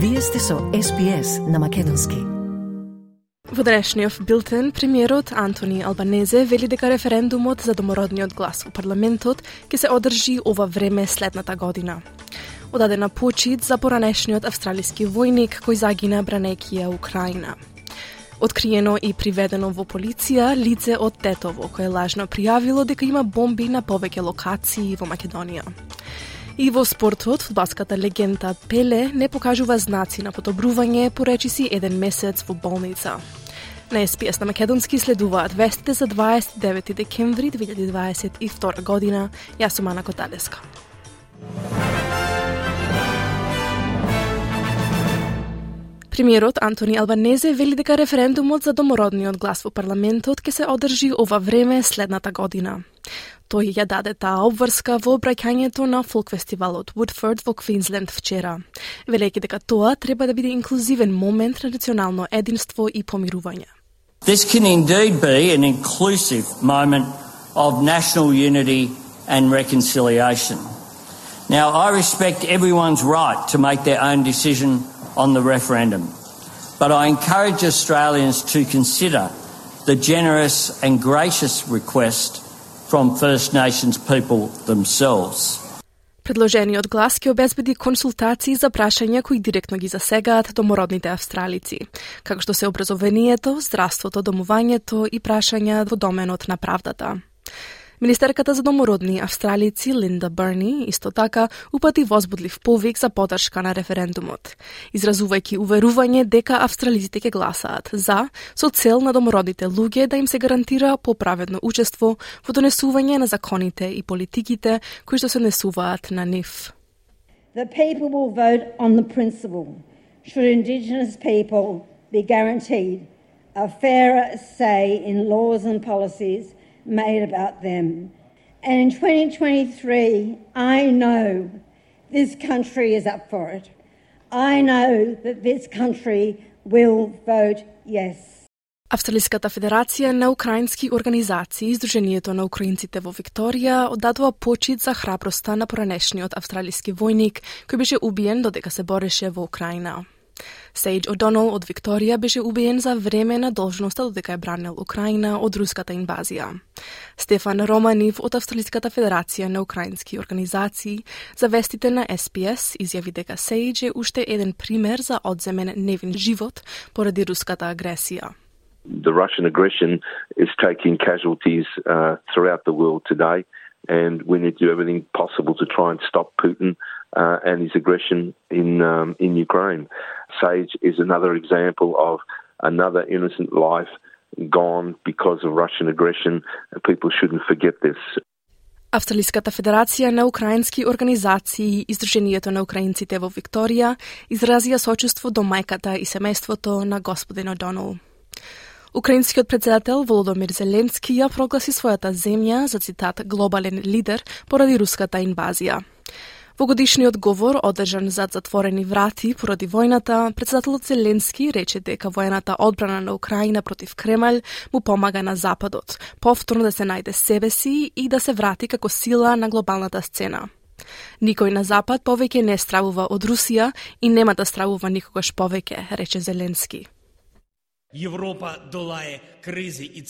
Вие сте со SPS на Македонски. Во денешниот билтен, премиерот Антони Албанезе вели дека референдумот за домородниот глас во парламентот ќе се одржи ова време следната година. Одадена почит за поранешниот австралиски војник кој загина бранејќи ја Украина. Откриено и приведено во полиција лице од Тетово кое лажно пријавило дека има бомби на повеќе локации во Македонија. И во спортот, фудбалската легенда Пеле не покажува знаци на подобрување, поречиси еден месец во болница. На СПС на Македонски следуваат вестите за 29 декември 2022 година. Јас сум Ана Коталеска. Премиерот Антони Албанезе вели дека референдумот за домородниот глас во парламентот ќе се одржи ова време следната година. Тој ја даде таа обврска во обраќањето на фолк фестивалот Woodford во Квинсленд вчера, велејќи дека тоа треба да биде инклузивен момент на национално единство и помирување. This can indeed be an inclusive moment of national unity and reconciliation. Now, I respect everyone's right to make their own decision on the referendum, but I encourage Australians to consider the generous and gracious request from First Nations people themselves. Предложениот глас ќе обезбеди консултации за прашања кои директно ги засегаат домородните австралици, како што се образованието, здравството, домувањето и прашања во доменот на правдата. Министерката за домородни австралици Линда Берни исто така упати возбудлив повик за поддршка на референдумот, изразувајќи уверување дека австралиците ќе гласаат за со цел на домородните луѓе да им се гарантира поправедно учество во донесување на законите и политиките кои што се несуваат на нив. The people will vote on the principle should Indigenous people be guaranteed a fairer say in laws and policies made about them. And in 2023, I know this country is up for it. I know that this country will vote yes. Австралиската федерација на украински организации Издруженијето на украинците во Викторија оддадува почит за храброста на поранешниот австралиски војник кој беше убиен додека се бореше во Украина. Сейдж О'Донал од Викторија беше убиен за време на должноста додека е бранил Украина од руската инвазија. Стефан Романив од Австралиската федерација на украински организации за вестите на СПС изјави дека Сейдж е уште еден пример за одземен невин живот поради руската агресија. The Russian aggression is taking casualties uh, throughout the world today, and we need to do everything possible to try and stop Putin uh, and his aggression in um, in Ukraine. Sage is another example of another innocent life gone because of Russian aggression, and people shouldn't forget this. Австралиската федерација на украински организации и Издруженијето на украинците во Викторија изразија сочувство до мајката и семејството на господин О'Донал. Украинскиот председател Володомир Зеленски ја прогласи својата земја за цитат глобален лидер поради руската инвазија. Во годишниот говор, одржан зад затворени врати поради војната, председателот Зеленски рече дека војната одбрана на Украина против Кремљ му помага на Западот, повторно да се најде себе си и да се врати како сила на глобалната сцена. Никој на Запад повеќе не стравува од Русија и нема да стравува никогаш повеќе, рече Зеленски.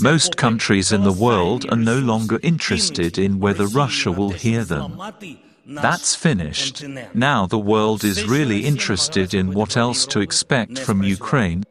Most countries in the world are no longer interested in whether Russia will hear them. That's finished. Now the world is really interested in what else to expect from Ukraine,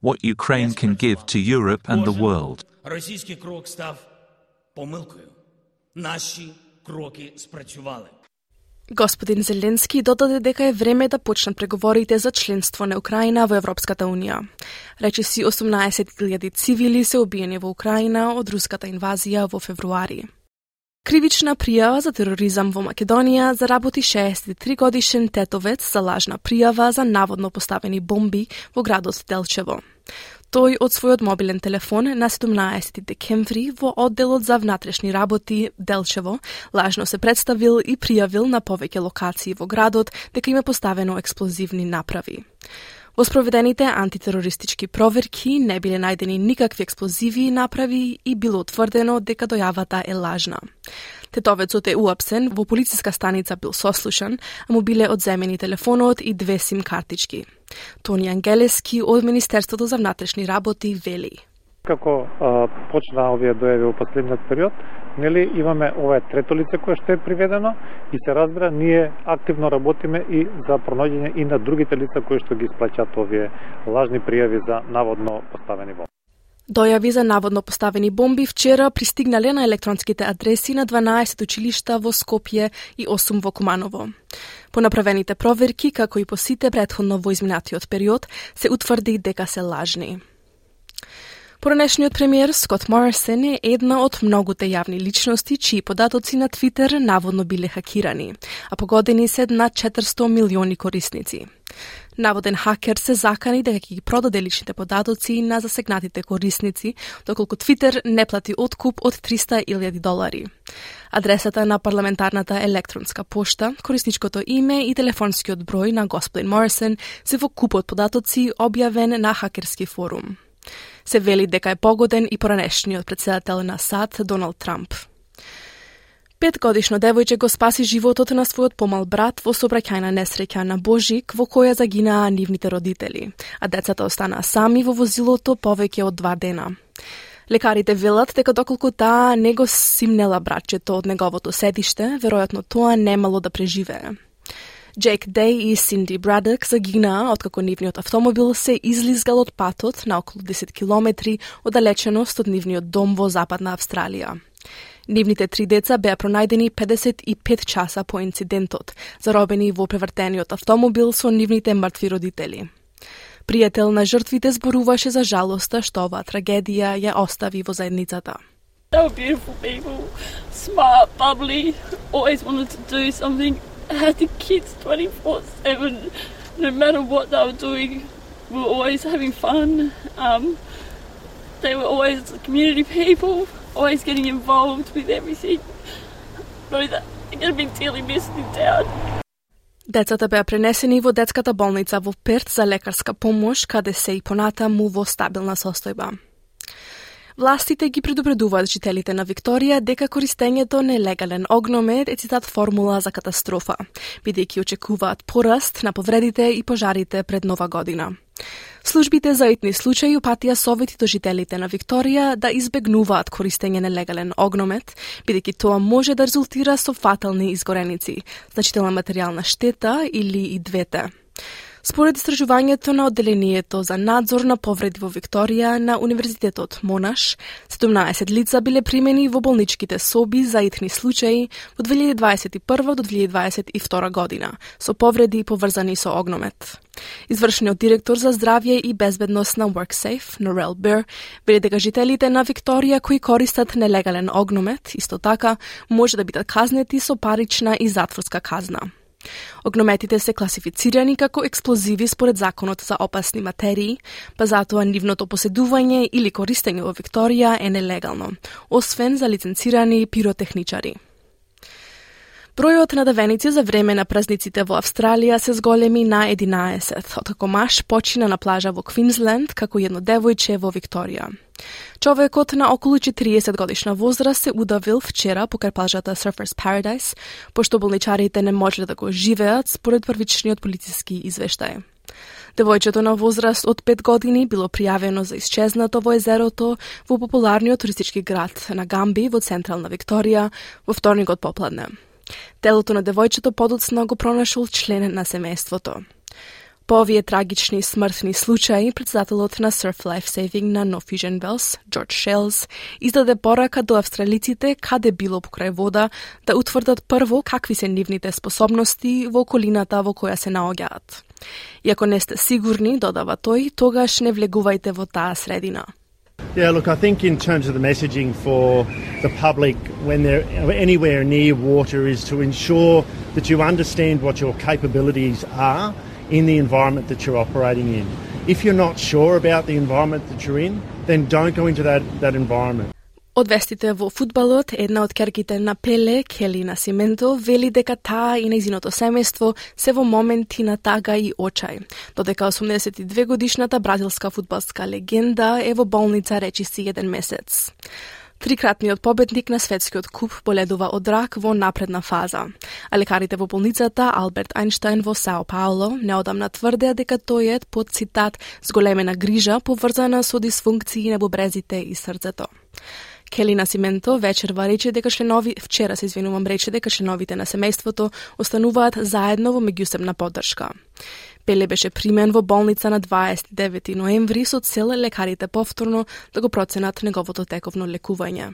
what Ukraine can give to Europe and the world. Російський крок став помилкою. Наші кроки спрацювали. Господин Зеленски додаде дека е време да почнат преговорите за членство на Украина во Европската Унија. Рече си 18.000 цивили се убиени во Украина од руската инвазија во февруари. Кривична пријава за тероризам во Македонија заработи 63 годишен тетовец за лажна пријава за наводно поставени бомби во градот Делчево. Тој од својот мобилен телефон на 17 декември во одделот за внатрешни работи Делчево лажно се представил и пријавил на повеќе локации во градот дека има поставено експлозивни направи. Во спроведените антитерористички проверки не биле најдени никакви експлозиви и направи и било утврдено дека дојавата е лажна. Тетовецот е уапсен, во полициска станица бил сослушан, а му биле одземени телефонот и две сим картички. Тони Ангелески од Министерството за внатрешни работи вели. Како а, почна овие дојави во последниот период, нели имаме ова трето лице кое што е приведено и се разбира ние активно работиме и за пронаоѓање и на другите лица кои што ги исплаќаат овие лажни пријави за наводно поставени во Дојави за наводно поставени бомби вчера пристигнале на електронските адреси на 12 училишта во Скопје и 8 во Куманово. По направените проверки, како и по сите предходно во изминатиот период, се утврди дека се лажни. Поранешниот премиер Скот Моррисон е една од многуте јавни личности чии податоци на Твитер наводно биле хакирани, а погодени се над 400 милиони корисници. Наводен хакер се закани дека ќе ги продаде личните податоци на засегнатите корисници, доколку Твитер не плати откуп од 300.000 долари. Адресата на парламентарната електронска пошта, корисничкото име и телефонскиот број на господин Моррисон се во купот податоци објавен на хакерски форум. Се вели дека е погоден и поранешниот председател на САД Доналд Трамп. Петгодишно девојче го спаси животот на својот помал брат во собраќајна несреќа на Божик во која загинаа нивните родители, а децата останаа сами во возилото повеќе од два дена. Лекарите велат дека доколку таа не го симнела братчето од неговото седиште, веројатно тоа немало да преживее. Джейк Дей и Синди Брадек загинаа откако нивниот автомобил се излизгал од патот на околу 10 километри оддалеченост од нивниот дом во Западна Австралија. Нивните три деца беа пронајдени 55 часа по инцидентот, заробени во превртениот автомобил со нивните мртви родители. Пријател на жртвите зборуваше за жалоста што оваа трагедија ја остави во заедницата. They were beautiful people, smart, bubbly, always wanted to do something, had the kids 24-7, no matter what they were doing, we were always having fun. Um, they were always community people, always getting involved with everything. Really, they're going to be dearly missed in town. Децата беа пренесени во детската болница во Перт за лекарска помош, каде се и понатаму во стабилна состојба. Властите ги предупредуваат жителите на Викторија дека користењето на легален огномет е цитат формула за катастрофа, бидејќи очекуваат пораст на повредите и пожарите пред нова година. Службите за итни случаи упатија совети до жителите на Викторија да избегнуваат користење на легален огномет, бидејќи тоа може да резултира со фатални изгореници, значителна материјална штета или и двете. Според истражувањето на Одделението за надзор на повреди во Викторија на Универзитетот Монаш, 17 лица биле примени во болничките соби за итни случаи во 2021 до 2022 година, со повреди поврзани со огномет. Извршниот директор за здравје и безбедност на WorkSafe, Норел Бер, вели дека жителите на Викторија кои користат нелегален огномет, исто така, може да бидат казнети со парична и затворска казна. Огнометите се класифицирани како експлозиви според законот за опасни материи, па затоа нивното поседување или користење во Викторија е нелегално, освен за лиценцирани пиротехничари. Бројот на давеници за време на празниците во Австралија се зголеми на 11, откако маш почина на плажа во Квинсленд како едно девојче во Викторија. Човекот на околу 40 годишна возраст се удавил вчера покрај плажата Surfers Paradise, пошто болничарите не можеле да го живеат според првичниот полициски извештај. Девојчето на возраст од 5 години било пријавено за исчезнато во езерото во популарниот туристички град на Гамби во централна Викторија во вторникот попладне. Телото на девојчето подоцна го пронашол член на семејството. По овие трагични смртни случаи, председателот на Surf Life Saving на No Fusion Джордж Шелс, издаде порака до австралиците каде било покрај вода да утврдат прво какви се нивните способности во околината во која се наоѓаат. Иако не сте сигурни, додава тој, тогаш не влегувајте во таа средина. Yeah, look, I think in terms of the messaging for the public when they're anywhere near water is to ensure that you understand what your capabilities are in the environment that you're operating in. If you're not sure about the environment that you're in, then don't go into that, that environment. Од вестите во фудбалот, една од керките на Пеле, Кели Насименто, вели дека таа и нејзиното семејство се во моменти на тага и очај, додека 82 годишната бразилска фудбалска легенда е во болница речиси еден месец. Трикратниот победник на светскиот куп боледува од рак во напредна фаза, а лекарите во болницата Алберт Айнштайн во Сао Пауло неодамна тврдеа дека тој е под цитат зголемена грижа поврзана со дисфункции на бубрезите и срцето. Кели Насименто вечерва рече дека членови вчера се извинувам рече дека членовите на семејството остануваат заедно во меѓусебна поддршка. Пеле беше примен во болница на 29 ноември со цел лекарите повторно да го проценат неговото тековно лекување.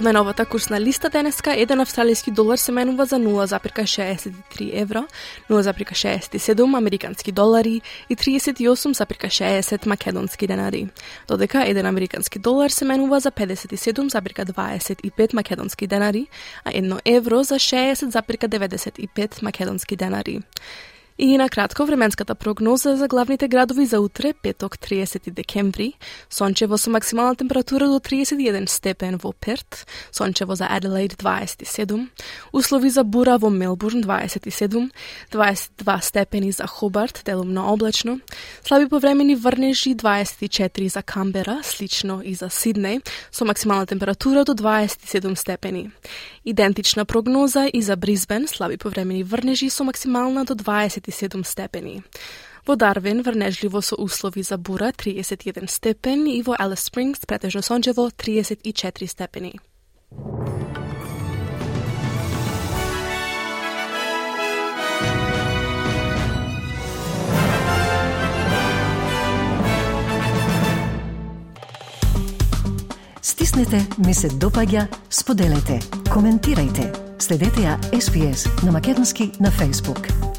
Од најновата курсна листа денеска, еден австралијски долар се менува за 0,63 евро, 0,67 американски долари и 38,60 македонски денари, додека еден американски долар се менува за 57,25 македонски денари, а едно евро за 60,95 македонски денари. И на кратко временската прогноза за главните градови за утре, петок 30 декември, сончево со максимална температура до 31 степен во Перт, сончево за Аделаид 27, услови за бура во Мелбурн 27, 22 степени за Хобарт, делумно облачно, слаби повремени врнежи 24 за Камбера, слично и за Сиднеј, со максимална температура до 27 степени. Идентична прогноза и за Бризбен, слаби повремени врнежи со максимална до 27 степени. Во Дарвин врнежливо со услови за бура 31 степен и во Алис Спрингс претежно сончево 34 степени. Стиснете, ми се допаѓа, споделете, коментирајте. Следете ја SPS на Македонски на Facebook.